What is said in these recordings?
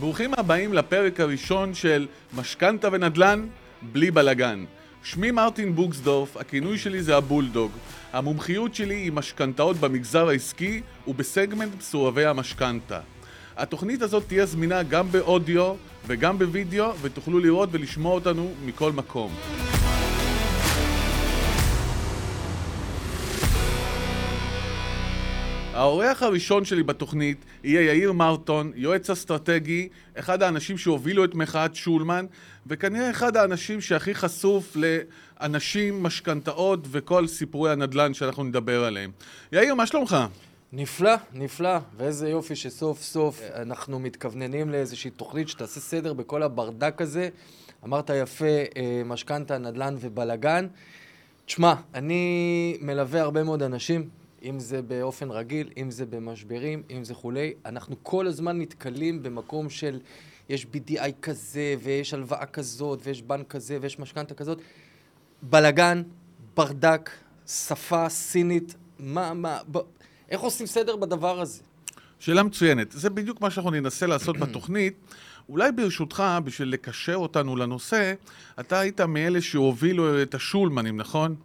ברוכים הבאים לפרק הראשון של משכנתה ונדל"ן בלי בלגן. שמי מרטין בוקסדורף, הכינוי שלי זה הבולדוג. המומחיות שלי היא משכנתאות במגזר העסקי ובסגמנט מסורבי המשכנתה. התוכנית הזאת תהיה זמינה גם באודיו וגם בווידאו ותוכלו לראות ולשמוע אותנו מכל מקום. האורח הראשון שלי בתוכנית יהיה יאיר מרטון, יועץ אסטרטגי, אחד האנשים שהובילו את מחאת שולמן, וכנראה אחד האנשים שהכי חשוף לאנשים, משכנתאות וכל סיפורי הנדל"ן שאנחנו נדבר עליהם. יאיר, מה שלומך? נפלא, נפלא, ואיזה יופי שסוף סוף אנחנו מתכווננים לאיזושהי תוכנית שתעשה סדר בכל הברדק הזה. אמרת יפה, אה, משכנתה, נדל"ן ובלגן. תשמע, אני מלווה הרבה מאוד אנשים, אם זה באופן רגיל, אם זה במשברים, אם זה כולי. אנחנו כל הזמן נתקלים במקום של יש BDI כזה, ויש הלוואה כזאת, ויש בנק כזה, ויש משכנתה כזאת. בלגן, ברדק, שפה סינית, מה, מה, ב... איך עושים סדר בדבר הזה? שאלה מצוינת. זה בדיוק מה שאנחנו ננסה לעשות בתוכנית. אולי ברשותך, בשביל לקשר אותנו לנושא, אתה היית מאלה שהובילו את השולמנים, נכון?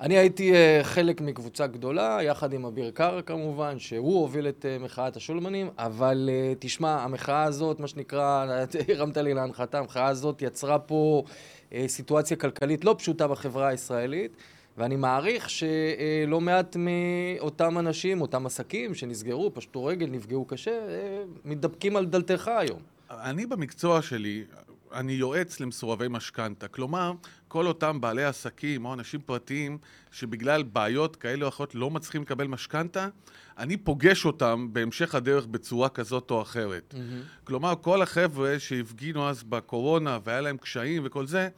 אני הייתי uh, חלק מקבוצה גדולה, יחד עם אביר קארה כמובן, שהוא הוביל את uh, מחאת השולמנים, אבל uh, תשמע, המחאה הזאת, מה שנקרא, הרמת לי להנחתה, המחאה הזאת יצרה פה סיטואציה כלכלית לא פשוטה בחברה הישראלית. ואני מעריך שלא מעט מאותם אנשים, אותם עסקים שנסגרו, פשטו רגל, נפגעו קשה, מתדפקים על דלתך היום. אני במקצוע שלי, אני יועץ למסורבי משכנתה. כלומר, כל אותם בעלי עסקים או אנשים פרטיים שבגלל בעיות כאלה או אחרות לא מצליחים לקבל משכנתה, אני פוגש אותם בהמשך הדרך בצורה כזאת או אחרת. Mm-hmm. כלומר, כל החבר'ה שהפגינו אז בקורונה והיה להם קשיים וכל זה,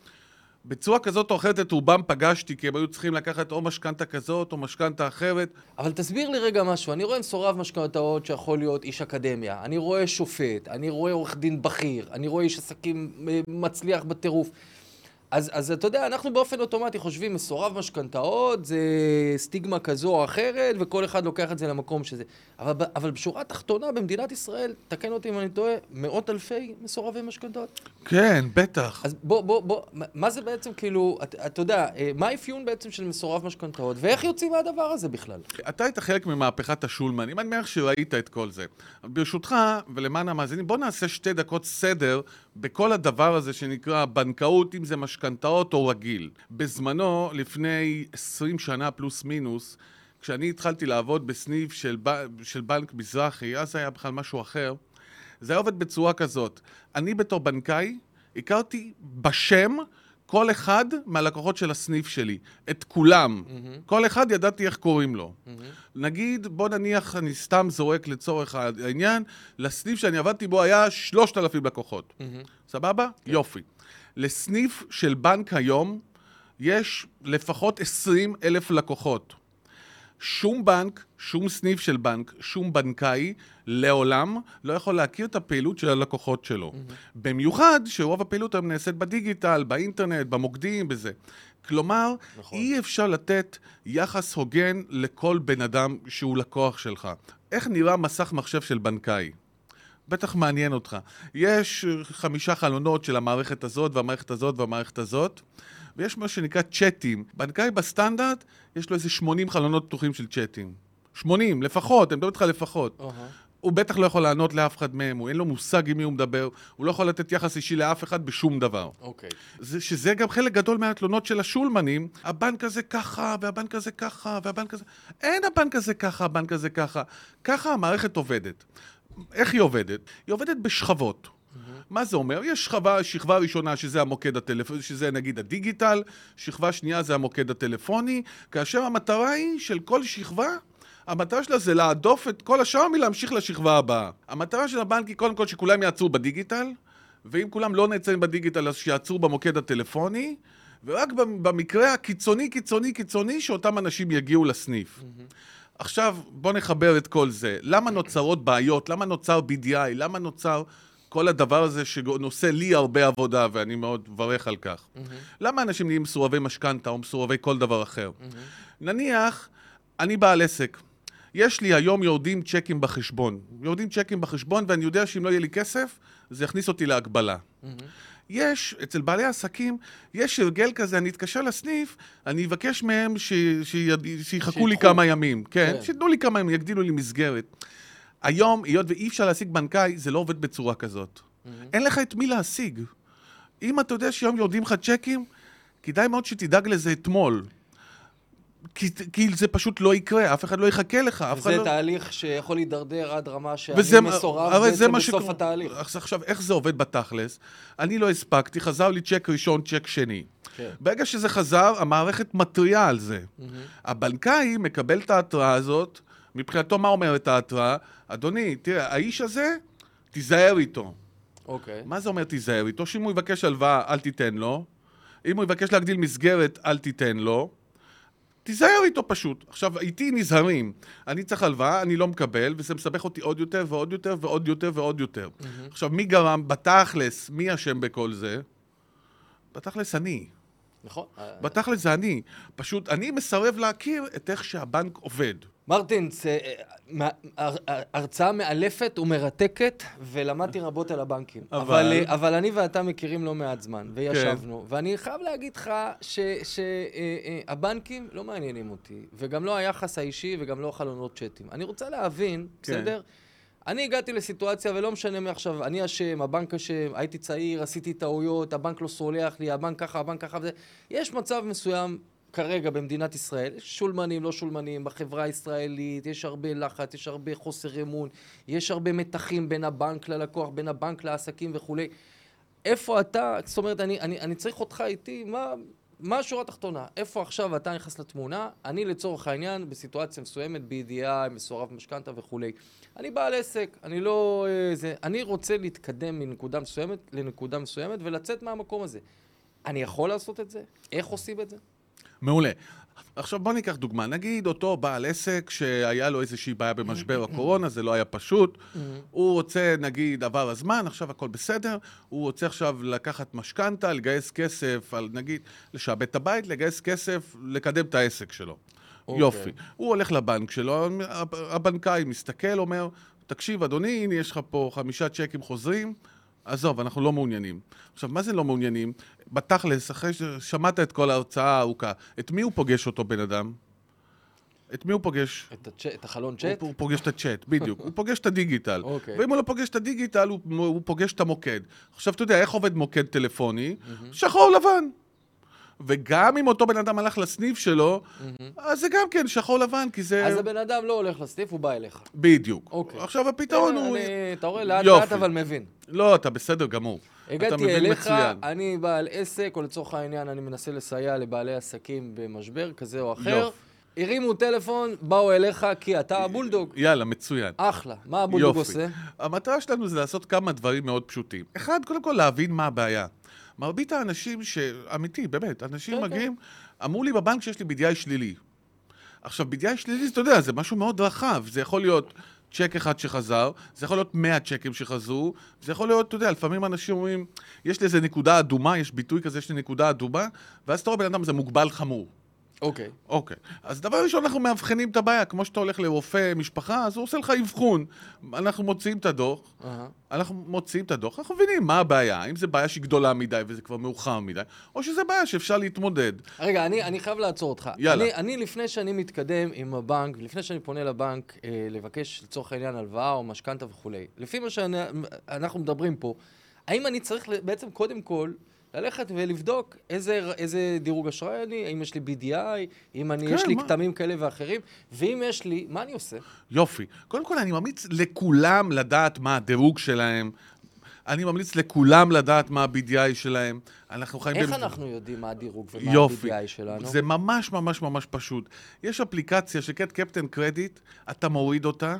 בצורה כזאת או אחרת את רובם פגשתי, כי הם היו צריכים לקחת או משכנתה כזאת או משכנתה אחרת. אבל תסביר לי רגע משהו. אני רואה מסורב משכנתאות שיכול להיות איש אקדמיה, אני רואה שופט, אני רואה עורך דין בכיר, אני רואה איש עסקים אה, מצליח בטירוף. אז, אז אתה יודע, אנחנו באופן אוטומטי חושבים, מסורב משכנתאות זה סטיגמה כזו או אחרת, וכל אחד לוקח את זה למקום שזה. אבל, אבל בשורה התחתונה, במדינת ישראל, תקן אותי אם אני טועה, מאות אלפי מסורבי משכנתאות. כן, בטח. אז בוא, בוא, בוא, מה זה בעצם כאילו, אתה את יודע, אה, מה האפיון בעצם של מסורב משכנתאות, ואיך יוצאים מהדבר הזה בכלל? אתה היית חלק ממהפכת השולמנים, אני מניח שראית את כל זה. ברשותך, ולמען המאזינים, בוא נעשה שתי דקות סדר בכל הדבר הזה שנקרא בנקאות, אם זה משכנתאות או רגיל. בזמנו, לפני 20 שנה פלוס מינוס, כשאני התחלתי לעבוד בסניף של, ב... של בנק מזרחי, אז היה בכלל משהו אחר, זה היה עובד בצורה כזאת. אני בתור בנקאי הכרתי בשם כל אחד מהלקוחות של הסניף שלי, את כולם. Mm-hmm. כל אחד ידעתי איך קוראים לו. Mm-hmm. נגיד, בוא נניח, אני סתם זורק לצורך העניין, לסניף שאני עבדתי בו היה 3,000 לקוחות. Mm-hmm. סבבה? Okay. כן. יופי. לסניף של בנק היום יש לפחות 20 אלף לקוחות. שום בנק, שום סניף של בנק, שום בנקאי, לעולם לא יכול להכיר את הפעילות של הלקוחות שלו. Mm-hmm. במיוחד שרוב הפעילות היום נעשית בדיגיטל, באינטרנט, במוקדים, בזה. כלומר, נכון. אי אפשר לתת יחס הוגן לכל בן אדם שהוא לקוח שלך. איך נראה מסך מחשב של בנקאי? בטח מעניין אותך. יש חמישה חלונות של המערכת הזאת והמערכת הזאת והמערכת הזאת. ויש מה שנקרא צ'אטים. בנקאי בסטנדרט, יש לו איזה 80 חלונות פתוחים של צ'אטים. 80, לפחות, אני מדבר איתך לפחות. Uh-huh. הוא בטח לא יכול לענות לאף אחד מהם, הוא אין לו מושג עם מי הוא מדבר, הוא לא יכול לתת יחס אישי לאף אחד בשום דבר. אוקיי. Okay. שזה גם חלק גדול מהתלונות של השולמנים, הבנק הזה ככה, והבנק הזה ככה, והבנק הזה... אין הבנק הזה ככה, הבנק הזה ככה. ככה המערכת עובדת. איך היא עובדת? היא עובדת בשכבות. מה זה אומר? יש שכבה, שכבה ראשונה שזה המוקד הטלפוני, שזה נגיד הדיגיטל, שכבה שנייה זה המוקד הטלפוני, כאשר המטרה היא של כל שכבה המטרה שלה זה להדוף את כל השאר מלהמשיך לשכבה הבאה. המטרה של הבנק היא קודם כל שכולם יעצרו בדיגיטל, ואם כולם לא נעצרים בדיגיטל אז שיעצרו במוקד הטלפוני, ורק במקרה הקיצוני, קיצוני, קיצוני, שאותם אנשים יגיעו לסניף. Mm-hmm. עכשיו, בואו נחבר את כל זה. למה נוצרות בעיות? למה נוצר BDI? למה נוצר כל הדבר הזה שנושא לי הרבה עבודה, ואני מאוד מברך על כך. Mm-hmm. למה אנשים נהיים מסורבי משכנתה או מסורבי כל דבר אחר? Mm-hmm. נניח, אני בעל עסק. יש לי היום יורדים צ'קים בחשבון. יורדים צ'קים בחשבון, ואני יודע שאם לא יהיה לי כסף, זה יכניס אותי להגבלה. יש, אצל בעלי עסקים, יש הרגל כזה, אני אתקשר לסניף, אני אבקש מהם ש, ש, שיחכו לי שייקחו. כמה ימים. כן, כן. שייתנו לי כמה ימים, יגדילו לי מסגרת. היום, היות ואי אפשר להשיג בנקאי, זה לא עובד בצורה כזאת. אין לך את מי להשיג. אם אתה יודע שהיום יורדים לך צ'קים, כדאי מאוד שתדאג לזה אתמול. כי, כי זה פשוט לא יקרה, אף אחד לא יחכה לך, וזה לא... תהליך שיכול להידרדר עד רמה שאני וזה- מסורב זה בעצם בסוף שקורה. התהליך. עכשיו, איך זה עובד בתכלס? אני לא הספקתי, חזר לי צ'ק ראשון, צ'ק שני. כן. ברגע שזה חזר, המערכת מתריעה על זה. הבנקאי מקבל את ההתראה הזאת, מבחינתו מה אומרת ההתראה? אדוני, תראה, האיש הזה, תיזהר איתו. אוקיי. מה זה אומר תיזהר איתו? שאם הוא יבקש הלוואה, אל תיתן לו. אם הוא יבקש להגדיל מסגרת, אל תיתן לו. תיזהר איתו פשוט. עכשיו, איתי נזהרים. אני צריך הלוואה, אני לא מקבל, וזה מסבך אותי עוד יותר ועוד יותר ועוד יותר ועוד יותר. עכשיו, מי גרם, בתכלס, מי אשם בכל זה? בתכלס אני. נכון. בתכלס זה אני. פשוט, אני מסרב להכיר את איך שהבנק עובד. מרטין, זה, אה, הרצאה מאלפת ומרתקת, ולמדתי רבות על הבנקים. אבל- אבל, אה, אבל אני ואתה מכירים לא מעט זמן, וישבנו, ואני חייב להגיד לך שהבנקים לא מעניינים אותי, וגם לא היחס האישי וגם לא החלונות צ'אטים. אני רוצה להבין, כן. בסדר? אני הגעתי לסיטואציה, ולא משנה מעכשיו, אני אשם, הבנק אשם, הייתי צעיר, עשיתי טעויות, הבנק לא סולח לי, הבנק ככה, הבנק ככה וזה. יש מצב מסוים כרגע במדינת ישראל, יש שולמנים, לא שולמנים, בחברה הישראלית, יש הרבה לחץ, יש הרבה חוסר אמון, יש הרבה מתחים בין הבנק ללקוח, בין הבנק לעסקים וכולי. איפה אתה, זאת אומרת, אני, אני, אני צריך אותך איתי, מה, מה השורה התחתונה? איפה עכשיו אתה נכנס לתמונה? אני לצורך העניין, בסיטואציה מסוימת, BDI, מסורב משכנתה וכולי. אני בעל עסק, אני לא... אה, זה, אני רוצה להתקדם מנקודה מסוימת לנקודה מסוימת ולצאת מהמקום הזה. אני יכול לעשות את זה? איך עושים את זה? מעולה. עכשיו בוא ניקח דוגמה, נגיד אותו בעל עסק שהיה לו איזושהי בעיה במשבר הקורונה, זה לא היה פשוט, הוא רוצה, נגיד, עבר הזמן, עכשיו הכל בסדר, הוא רוצה עכשיו לקחת משכנתה, לגייס כסף, על נגיד, לשעבד את הבית, לגייס כסף, לקדם את העסק שלו. אוקיי. יופי. הוא הולך לבנק שלו, הבנקאי מסתכל, אומר, תקשיב, אדוני, הנה יש לך פה חמישה צ'קים חוזרים, עזוב, אנחנו לא מעוניינים. עכשיו, מה זה לא מעוניינים? בתכלס, אחרי ששמעת את כל ההרצאה הארוכה, את מי הוא פוגש אותו בן אדם? את מי הוא פוגש? את, הצ'... את החלון הוא, צ'אט? הוא פוגש את הצ'אט, בדיוק. הוא פוגש את הדיגיטל. אוקיי. ואם הוא לא פוגש את הדיגיטל, הוא, הוא פוגש את המוקד. עכשיו, אתה יודע, איך עובד מוקד טלפוני? שחור לבן. וגם אם אותו בן אדם הלך לסניף שלו, אז זה גם כן שחור לבן, כי זה... אז הבן אדם לא הולך לסניף, הוא בא אליך. בדיוק. אוקיי. עכשיו, הפתרון אני- הוא... אתה רואה, לאט. לאט אבל מבין. לא, אתה בסדר גמור. הגעתי אליך, מצוין. אני בעל עסק, או לצורך העניין אני מנסה לסייע לבעלי עסקים במשבר כזה או אחר. יופי. הרימו טלפון, באו אליך כי אתה הבולדוג. יאללה, מצוין. אחלה. מה הבולדוג יופי. עושה? המטרה שלנו זה לעשות כמה דברים מאוד פשוטים. אחד, קודם כל להבין מה הבעיה. מרבית האנשים ש... אמיתי, באמת, אנשים כן, מגיעים, אמרו לי בבנק שיש לי BDI שלילי. עכשיו, BDI שלילי, אתה יודע, זה משהו מאוד רחב. זה יכול להיות צ'ק אחד שחזר, זה יכול להיות 100 צ'קים שחזרו, זה יכול להיות, אתה יודע, לפעמים אנשים אומרים, יש לי איזה נקודה אדומה, יש ביטוי כזה, יש לי נקודה אדומה, ואז אתה רואה בן אדם, זה מוגבל חמור. אוקיי. אוקיי. אז דבר ראשון, אנחנו מאבחנים את הבעיה. כמו שאתה הולך לרופא משפחה, אז הוא עושה לך אבחון. אנחנו מוציאים את הדוח, אהה. אנחנו מוציאים את הדוח, אנחנו מבינים מה הבעיה. האם זו בעיה שהיא גדולה מדי וזה כבר מאוחר מדי, או שזו בעיה שאפשר להתמודד. רגע, אני, אני חייב לעצור אותך. יאללה. אני, אני, לפני שאני מתקדם עם הבנק, לפני שאני פונה לבנק אה, לבקש לצורך העניין הלוואה או משכנתה וכולי, לפי מה שאנחנו מדברים פה, האם אני צריך בעצם קודם כל ללכת ולבדוק איזה, איזה דירוג אשראי אני, האם יש לי BDI, אם אני, כן, יש לי מה? כתמים כאלה ואחרים, ואם יש לי, מה אני עושה? יופי. קודם כל, אני ממליץ לכולם לדעת מה הדירוג שלהם. אני ממליץ לכולם לדעת מה ה-BDI שלהם. אנחנו חיים... איך במד- אנחנו יודעים מה הדירוג ומה יופי. ה-BDI שלנו? זה ממש ממש ממש פשוט. יש אפליקציה שנקראת קפטן קרדיט, אתה מוריד אותה,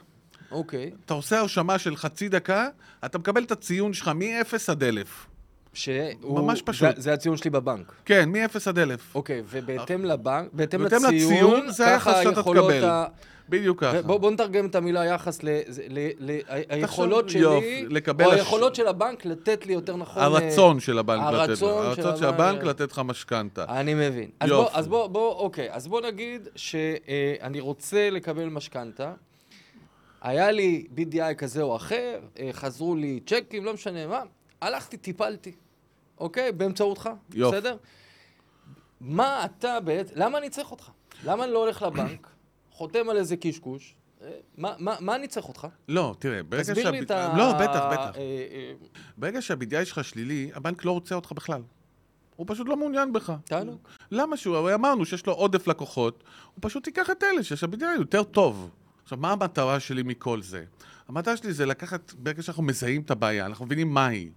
אוקיי. אתה עושה הרשמה של חצי דקה, אתה מקבל את הציון שלך מ-0 עד 1,000. שהוא... ממש פשוט. זה, זה הציון שלי בבנק. כן, מ-0 עד 1,000. אוקיי, ובהתאם לבנק, בהתאם לציון, לציון, זה היחס שאתה תקבל. ה... בדיוק ככה. בוא, בוא נתרגם את המילה יחס ל... ל, ל ה- היכולות שלי, לקבל או הש- היכולות של הבנק לתת לי יותר נכון... הרצון של הבנק לתת לך. הרצון של הרצון של הבנק- הבנק לתת לך משכנתה. אה, אני מבין. אז יופי. בוא, אז בוא, בוא, אוקיי, אז בוא נגיד שאני רוצה לקבל משכנתה, היה לי BDI כזה או אחר, אה, חזרו לי צ'קים, לא משנה מה, הלכתי, טיפלתי, אוקיי? באמצעותך, יופי. בסדר? מה אתה בעצם, למה אני צריך אותך? למה אני לא הולך לבנק, חותם על איזה קשקוש? אה, מה, מה, מה אני צריך אותך? לא, תראה, ברגע תסביר לי את ה... לא, בטח, בטח. אה, אה, ברגע שה-BDI שלך שלילי, הבנק לא רוצה אותך בכלל. הוא פשוט לא מעוניין בך. תענוג. למה שהוא? הרי אמרנו שיש לו עודף לקוחות, הוא פשוט ייקח את אלה שיש ה-BDI יותר טוב. עכשיו, מה המטרה שלי מכל זה? המטרה שלי זה לקחת, ברגע שאנחנו מזהים את הבעיה, אנחנו מבינים מה היא.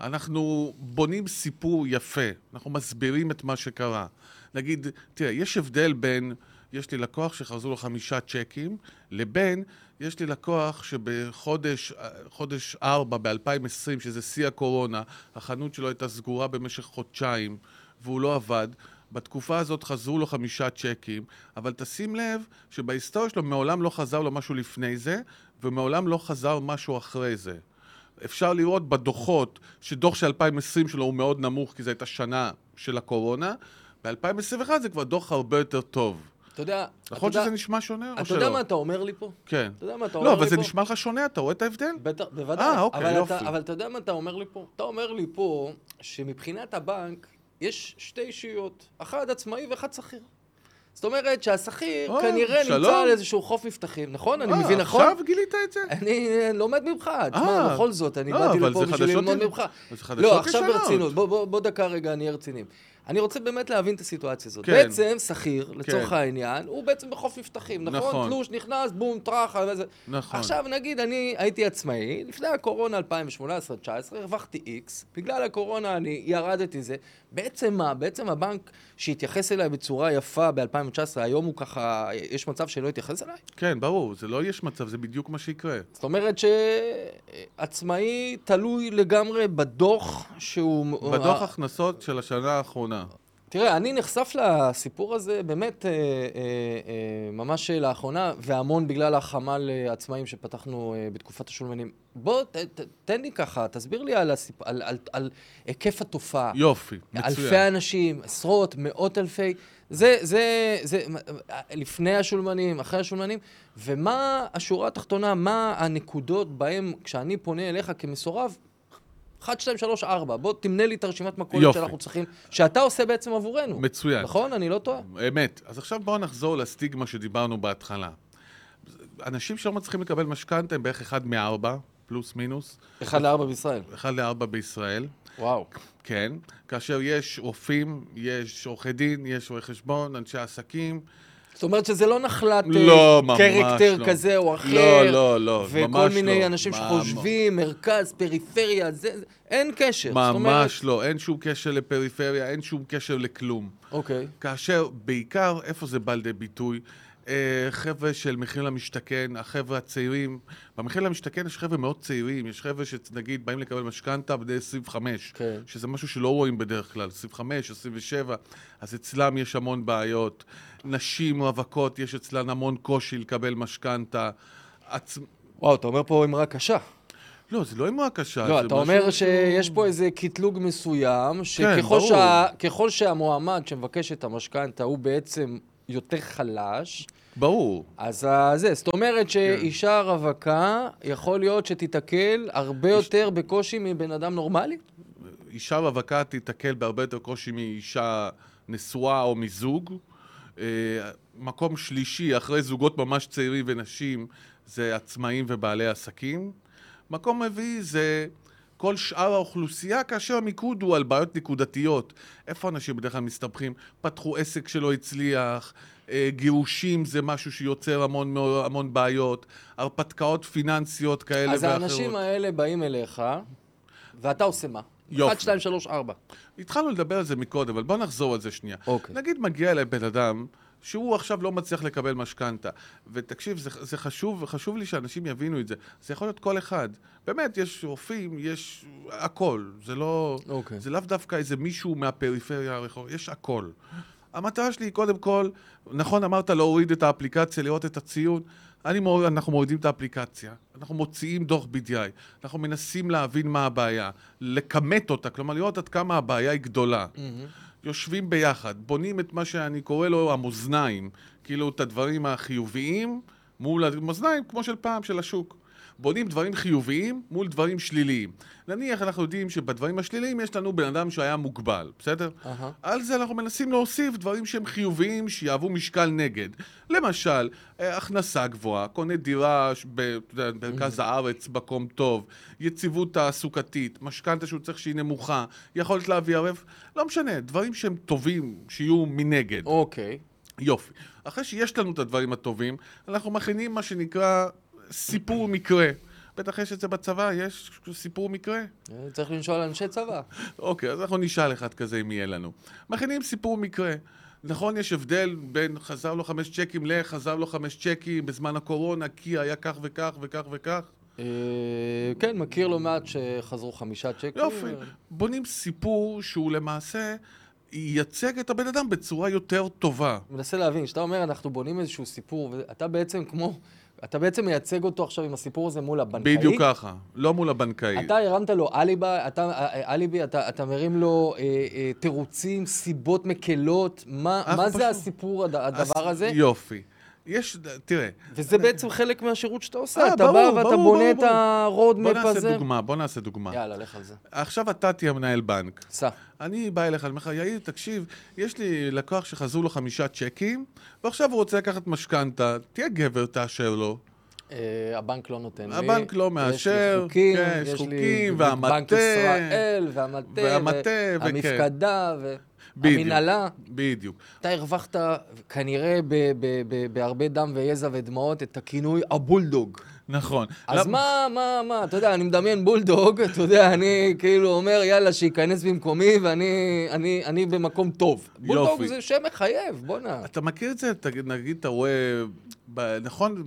אנחנו בונים סיפור יפה, אנחנו מסבירים את מה שקרה. נגיד, תראה, יש הבדל בין, יש לי לקוח שחזרו לו חמישה צ'קים, לבין, יש לי לקוח שבחודש חודש ארבע, ב-2020, שזה שיא הקורונה, החנות שלו הייתה סגורה במשך חודשיים, והוא לא עבד. בתקופה הזאת חזרו לו חמישה צ'קים, אבל תשים לב שבהיסטוריה שלו מעולם לא חזר לו משהו לפני זה, ומעולם לא חזר משהו אחרי זה. אפשר לראות בדוחות שדוח של 2020 שלו הוא מאוד נמוך, כי זו הייתה שנה של הקורונה. ב-2021 זה כבר דוח הרבה יותר טוב. אתה יודע, נכון אתה שזה נשמע שונה או אתה שלא? יודע מה אתה אומר לי פה? כן. אתה יודע מה אתה אומר לא, לי אבל זה פה? נשמע לך שונה, אתה רואה את ההבדל? בטח, בוודאי. אה, אוקיי, יופי. אתה, אבל אתה יודע מה אתה אומר לי פה? אתה אומר לי פה שמבחינת הבנק יש שתי אישיות, אחד עצמאי ואחד שכיר. זאת אומרת שהשכיר אה, כנראה שלום. נמצא על איזשהו חוף מבטחים, נכון? אני אה, מבין נכון? עכשיו גילית את זה? אני אה, לומד ממך, תשמע, אה. בכל זאת, אני באתי לפה בשביל ללמוד. ממך. לא, עכשיו. ברצינות, בוא- דקה רגע נהיה רציניים. אני רוצה באמת להבין את הסיטואציה הזאת. כן. בעצם שכיר, לצורך כן. העניין, הוא בעצם בחוף מבטחים, נכון? נכון. תלוש, נכנס, בום, טראח, וזה. נכון. עכשיו נגיד, אני הייתי עצמאי, לפני הקורונה 2018-2019, הרווחתי איקס, בגלל הקורונה אני ירדתי זה. בעצם מה? בעצם הבנק שהתייחס אליי בצורה יפה ב-2019, היום הוא ככה, יש מצב שלא התייחס אליי? כן, ברור, זה לא יש מצב, זה בדיוק מה שיקרה. זאת אומרת שעצמאי תלוי לגמרי בדוח שהוא... בדוח הכנסות של השנה האחרונה. תראה, אני נחשף לסיפור הזה באמת אה, אה, אה, ממש לאחרונה, והמון בגלל החמ"ל אה, עצמאים שפתחנו אה, בתקופת השולמנים. בוא, ת, ת, תן לי ככה, תסביר לי על, הסיפ... על, על, על היקף התופעה. יופי, מצוין. אלפי אנשים, עשרות, מאות אלפי, זה, זה, זה, לפני השולמנים, אחרי השולמנים, ומה השורה התחתונה, מה הנקודות בהן, כשאני פונה אליך כמסורב, 1, 2, 3, 4, בוא תמנה לי את הרשימת מכולת. שאנחנו צריכים, שאתה עושה בעצם עבורנו. מצוין. נכון? אני לא טועה? אמת. אז עכשיו בואו נחזור לסטיגמה שדיברנו בהתחלה. אנשים שלא מצליחים לקבל משכנתה הם בערך אחד מארבע, פלוס מינוס, 1 ל-4 בישראל. אחד לארבע בישראל. וואו. כן, כאשר יש רופאים, יש עורכי דין, יש רואי חשבון, אנשי עסקים. זאת אומרת שזה לא נחלת לא, אה, ממש קרקטר לא. כזה או אחר. לא, לא, לא, וכל ממש מיני לא. אנשים ממש. שחושבים, מרכז, פריפריה, זה, אין קשר. זאת אומרת- ממש לא, אין שום קשר לפריפריה, אין שום קשר לכלום. אוקיי. כאשר בעיקר, איפה זה בא לידי ביטוי? אה, חבר'ה של מחיר למשתכן, החבר'ה הצעירים. במחיר למשתכן יש חבר'ה מאוד צעירים, יש חבר'ה שנגיד באים לקבל משכנתה בני 25, כן. שזה משהו שלא רואים בדרך כלל, 25, 27, אז אצלם יש המון בעיות. נשים רווקות, יש אצלן המון קושי לקבל משכנתה. עצ... וואו, אתה אומר פה אמרה קשה. לא, זה לא אמרה קשה. לא, אתה משהו אומר שיש פה איזה קטלוג מסוים, שככל כן. שה, שהמועמד שמבקש את המשכנתה הוא בעצם יותר חלש, ברור. אז ה- זה, זאת אומרת שאישה רווקה, יכול להיות שתיתקל הרבה יותר בקושי מבן אדם נורמלי? אישה רווקה תיתקל בהרבה יותר קושי מאישה נשואה או מזוג. אה, מקום שלישי, אחרי זוגות ממש צעירים ונשים, זה עצמאים ובעלי עסקים. מקום רביעי זה כל שאר האוכלוסייה, כאשר המיקוד הוא על בעיות נקודתיות. איפה אנשים בדרך כלל מסתבכים? פתחו עסק שלא הצליח, אה, גירושים זה משהו שיוצר המון, המון בעיות, הרפתקאות פיננסיות כאלה אז ואחרות. האנשים האלה באים אליך, ואתה עושה מה? יופי. 1, 2, 3, 4. התחלנו לדבר על זה מקודם, אבל בוא נחזור על זה שנייה. אוקיי. נגיד מגיע אליי בן אדם שהוא עכשיו לא מצליח לקבל משכנתה. ותקשיב, זה, זה חשוב, וחשוב לי שאנשים יבינו את זה. זה יכול להיות כל אחד. באמת, יש רופאים, יש הכל. זה לא... אוקיי. זה לאו דווקא איזה מישהו מהפריפריה הרחוב, יש הכל. המטרה שלי היא קודם כל, נכון אמרת להוריד את האפליקציה, לראות את הציון, אני מוריד, אנחנו מורידים את האפליקציה, אנחנו מוציאים דוח BDI, אנחנו מנסים להבין מה הבעיה, לכמת אותה, כלומר לראות עד כמה הבעיה היא גדולה. יושבים ביחד, בונים את מה שאני קורא לו המאזניים, כאילו את הדברים החיוביים מול המאזניים כמו של פעם, של השוק. בונים דברים חיוביים מול דברים שליליים. נניח אנחנו יודעים שבדברים השליליים יש לנו בן אדם שהיה מוגבל, בסדר? אהה. על זה אנחנו מנסים להוסיף דברים שהם חיוביים, שיהוו משקל נגד. למשל, אה, הכנסה גבוהה, קונה דירה במרכז הארץ, מקום טוב, יציבות תעסוקתית, משכנתה שהוא צריך שהיא נמוכה, יכולת להביא ערב, לא משנה, דברים שהם טובים, שיהיו מנגד. אוקיי. יופי. אחרי שיש לנו את הדברים הטובים, אנחנו מכינים מה שנקרא סיפור מקרה. בטח יש את זה בצבא, יש סיפור מקרה. צריך לשאול אנשי צבא. אוקיי, אז אנחנו נשאל אחד כזה אם יהיה לנו. מכינים סיפור מקרה. נכון, יש הבדל בין חזר לו חמש צ'קים לחזר לו חמש צ'קים בזמן הקורונה, כי היה כך וכך וכך וכך. אה, כן, מכיר לא מעט שחזרו חמישה צ'קים. יופי. בונים סיפור שהוא למעשה ייצג את הבן אדם בצורה יותר טובה. מנסה להבין, כשאתה אומר אנחנו בונים איזשהו סיפור, ואתה בעצם כמו, אתה בעצם מייצג אותו עכשיו עם הסיפור הזה מול הבנקאי. בדיוק ככה, לא מול הבנקאי. אתה הרמת לו אליבי, אתה, אליבי, אתה, אתה מרים לו אה, אה, תירוצים, סיבות מקלות, מה, מה זה פשוט- הסיפור, הד, הדבר אז הזה? יופי. יש, תראה, וזה בעצם חלק מהשירות שאתה עושה, אה, אתה ברור, בא ואתה ברור, בונה ברור, את ברור. ה road map בוא נעשה הזה. דוגמה, בוא נעשה דוגמה. יאללה, לך על זה. עכשיו אתה תהיה מנהל בנק. סע. אני בא אליך, אני אומר לך, יאיר, תקשיב, יש לי לקוח שחזרו לו חמישה צ'קים, ועכשיו הוא רוצה לקחת משכנתה, תהיה גבר, תאשר לו. אה, הבנק לא נותן לי. הבנק לא מאשר, יש לי חוקים, כן, יש יש חוקים, לי והמטה, בנק ישראל, והמטה, והמטה, וכן. בדיוק. והמנהלה. בדיוק. אתה הרווחת כנראה ב- ב- ב- בהרבה דם ויזע ודמעות את הכינוי הבולדוג. נכון. אז למ- מה, מה, מה, אתה יודע, אני מדמיין בולדוג, אתה יודע, אני כאילו אומר, יאללה, שייכנס במקומי ואני אני, אני במקום טוב. בולדוג יופי. זה שם מחייב, בואנה. אתה מכיר את זה? תגיד, נגיד, אתה רואה, ב- נכון,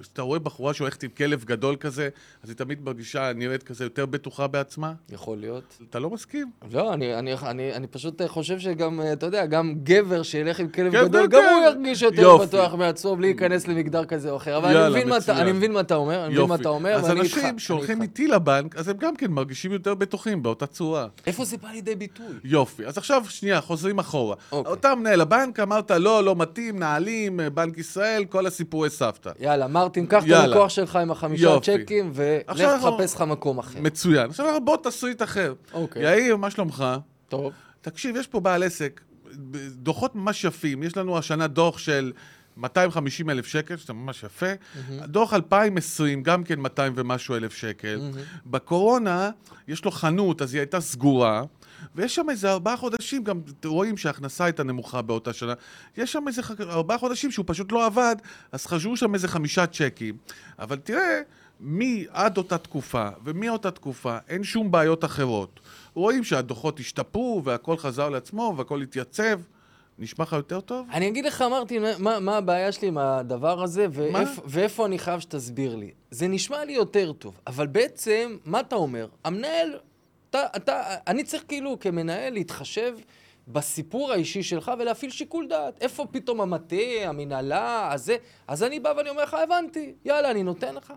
כשאתה רואה בחורה שהולכת עם כלב גדול כזה, אז היא תמיד מרגישה, נראית כזה יותר בטוחה בעצמה? יכול להיות. אתה לא מסכים? לא, אני, אני, אני, אני פשוט חושב שגם, אתה יודע, גם גבר שילך עם כלב כן, גדול, כן, גם כן. הוא ירגיש יותר יופי. בטוח מעצמו בלי להיכנס למגדר כזה או אחר. אבל יאללה, אני מבין, מה מצוין. אני מבין מה אתה אומר, אני מבין מה אתה אומר, אז. אנשים שהולכים. איתי לבנק, אז הם גם כן מרגישים יותר בטוחים באותה צורה. איפה זה בא לידי ביטוי? יופי. אז עכשיו, שנייה, חוזרים אחורה. אוקיי. אותה מנהל הבנק, אמרת, לא, לא מתאים, נהלים, בנק ישראל, כל הסיפורי סבתא. יאללה, מרטין, קח את. הלקוח שלך עם החמישה. צ'קים, ולך תחפש לך מקום אחר. מצוין. עכשיו אנחנו בוא תסריט אחר. אוקיי. יאיר, מה שלומך? טוב. תקשיב, יש פה בעל עסק, דוחות ממש יפים. יש לנו השנה דוח של 250 אלף שקל, שזה ממש יפה. דוח 2020, גם כן 200 ומשהו אלף שקל. בקורונה, יש לו חנות, אז היא הייתה סגורה. ויש שם איזה ארבעה חודשים, גם רואים שההכנסה הייתה נמוכה באותה שנה. יש שם איזה ארבעה חודשים שהוא פשוט לא עבד, אז חשבו שם איזה חמישה צ'קים. אבל תראה, מעד אותה תקופה ומאותה תקופה אין שום בעיות אחרות. רואים שהדוחות השתפרו והכל חזר לעצמו והכל התייצב. נשמע לך יותר טוב? אני אגיד לך, מרטין, מה, מה הבעיה שלי עם הדבר הזה, ואיפה, ואיפה אני חייב שתסביר לי. זה נשמע לי יותר טוב, אבל בעצם, מה אתה אומר? המנהל, אתה, אתה, אני צריך כאילו כמנהל להתחשב בסיפור האישי שלך ולהפעיל שיקול דעת. איפה פתאום המטה, המנהלה, הזה, אז אני בא ואני אומר לך, הבנתי, יאללה, אני נותן לך.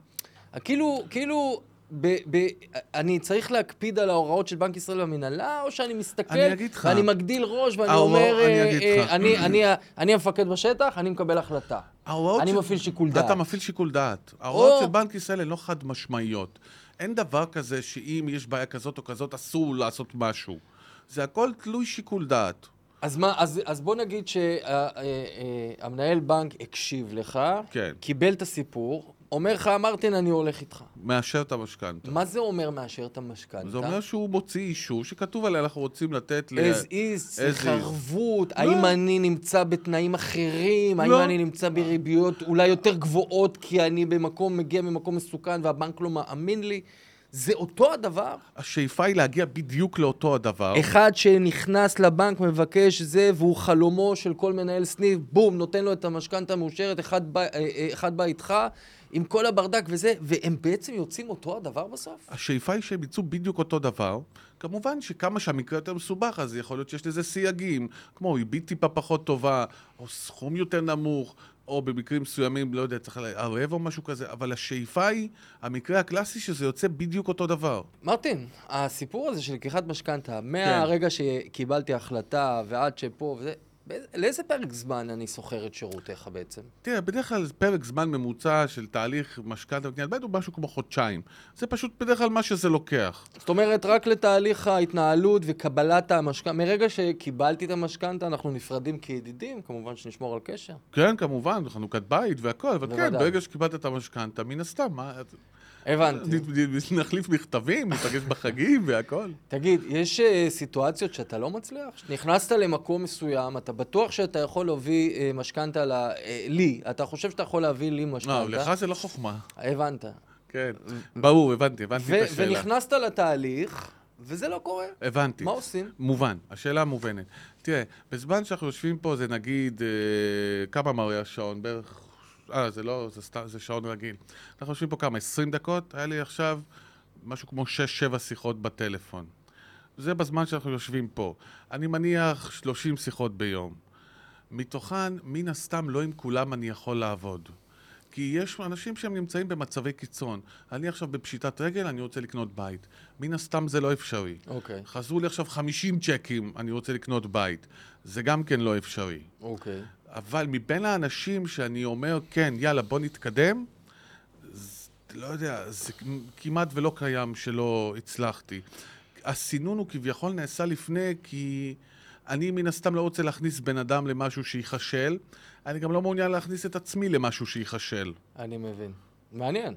כאילו, כאילו... ב, ב, אני צריך להקפיד על ההוראות של בנק ישראל והמנהלה, או שאני מסתכל אני אגיד לך. ואני מגדיל ראש ואני ההוראות- אומר, אני אה, אה. אני, אני, אני המפקד בשטח, אני מקבל החלטה. אני של- מפעיל שיקול דעת. אתה מפעיל שיקול דעת. ההוראות או- של בנק ישראל הן לא חד משמעיות. אין דבר כזה שאם יש בעיה כזאת או כזאת אסור לעשות משהו. זה הכל תלוי שיקול דעת. אז מה, אז, אז בוא נגיד שהמנהל בנק הקשיב לך, כן. קיבל את הסיפור, אומר לך, מרטין, אני הולך איתך. מאשר את המשכנתה. מה זה אומר מאשר את המשכנתה? זה אומר שהוא מוציא אישור שכתוב עליה, אנחנו רוצים לתת ל... as is. ערבות, לא. האם אני נמצא בתנאים אחרים, האם לא. אני נמצא בריביות אולי יותר גבוהות כי אני במקום, מגיע ממקום מסוכן והבנק לא מאמין לי. זה אותו הדבר? השאיפה היא להגיע בדיוק לאותו הדבר. אחד שנכנס לבנק, מבקש זה, והוא חלומו של כל מנהל סניף, בום, נותן לו את המשכנתה המאושרת, אחד בא, אה, אה, אחד בא איתך, עם כל הברדק וזה, והם בעצם יוצאים אותו הדבר בסוף? השאיפה היא שהם יצאו בדיוק אותו דבר. כמובן שכמה שהמקרה יותר מסובך, אז יכול להיות שיש לזה סייגים, כמו ריבית טיפה פחות טובה, או סכום יותר נמוך, או במקרים מסוימים, לא יודע, צריך לערב או משהו כזה, אבל השאיפה היא, המקרה הקלאסי, שזה יוצא בדיוק אותו דבר. מרטין, הסיפור הזה של לקיחת משכנתה, מהרגע שקיבלתי החלטה ועד שפה וזה, לאיזה פרק זמן אני שוכר את שירותיך בעצם? תראה, בדרך כלל פרק זמן ממוצע של תהליך משכנתה וקניית בית הוא משהו כמו חודשיים. זה פשוט בדרך כלל מה שזה לוקח. זאת אומרת, רק לתהליך ההתנהלות וקבלת המשכנתה, מרגע שקיבלתי את המשכנתה, אנחנו נפרדים כידידים, כמובן שנשמור על קשר. כן, כמובן, חנוכת בית והכל, אבל כן. ברגע שקיבלת את המשכנתה, מן הסתם, מה... הבנתי. נחליף מכתבים, ניפגש בחגים והכל. תגיד, יש אה, סיטואציות שאתה לא מצליח? נכנסת למקום מסוים, אתה בטוח שאתה יכול להביא אה, משכנתה. אה, לי, אתה חושב שאתה יכול להביא לי לא, משכנתה? לך זה לא חוכמה. הבנת. כן, ברור, הבנתי, הבנתי את השאלה. ונכנסת לתהליך, וזה לא קורה. הבנתי. מה עושים? מובן, השאלה מובנת. תראה, בזמן שאנחנו יושבים פה זה נגיד, אה, כמה מראה השעון? בערך... אה, זה לא, זה, סתם, זה שעון רגיל. אנחנו יושבים פה כמה? 20 דקות? היה לי עכשיו משהו כמו 6-7 שיחות בטלפון. זה בזמן שאנחנו יושבים פה. אני מניח 30 שיחות ביום. מתוכן, מן הסתם, לא עם כולם אני יכול לעבוד. כי יש אנשים שהם נמצאים במצבי קיצון. אני עכשיו בפשיטת רגל, אני רוצה לקנות בית. מן הסתם זה לא אפשרי. אוקיי, חזרו לי עכשיו 50 צ'קים, אני רוצה לקנות בית. זה גם כן לא אפשרי. אוקיי. אבל מבין האנשים שאני אומר, כן, יאללה, בוא נתקדם, זה, לא יודע, זה כמעט ולא קיים שלא הצלחתי. הסינון הוא כביכול נעשה לפני, כי אני מן הסתם לא רוצה להכניס בן אדם למשהו שייכשל, אני גם לא מעוניין להכניס את עצמי למשהו שייכשל. אני מבין. מעניין.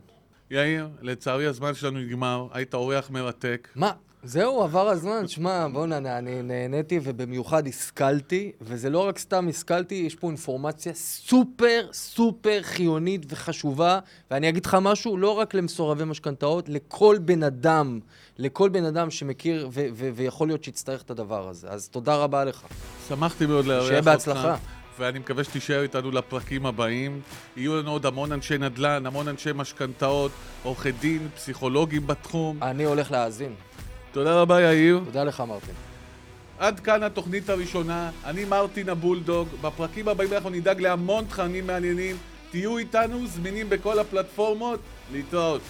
יאיר, לצערי הזמן שלנו נגמר, היית אורח מרתק. מה? זהו, עבר הזמן. שמע, בוא'נה, אני נהניתי ובמיוחד השכלתי, וזה לא רק סתם השכלתי, יש פה אינפורמציה סופר סופר חיונית וחשובה, ואני אגיד לך משהו, לא רק למסורבי משכנתאות, לכל בן אדם, לכל בן אדם שמכיר ו- ו- ויכול להיות שיצטרך את הדבר הזה. אז תודה רבה לך. שמחתי מאוד לארח אותך. שיהיה בהצלחה. ואני מקווה שתישאר איתנו לפרקים הבאים. יהיו לנו עוד המון אנשי נדל"ן, המון אנשי משכנתאות, עורכי דין, פסיכולוגים בתחום. אני הולך להאזין. תודה רבה, יאיר. תודה לך, מרטין. עד כאן התוכנית הראשונה. אני מרטין הבולדוג. בפרקים הבאים אנחנו נדאג להמון תכנים מעניינים. תהיו איתנו, זמינים בכל הפלטפורמות. להתראות.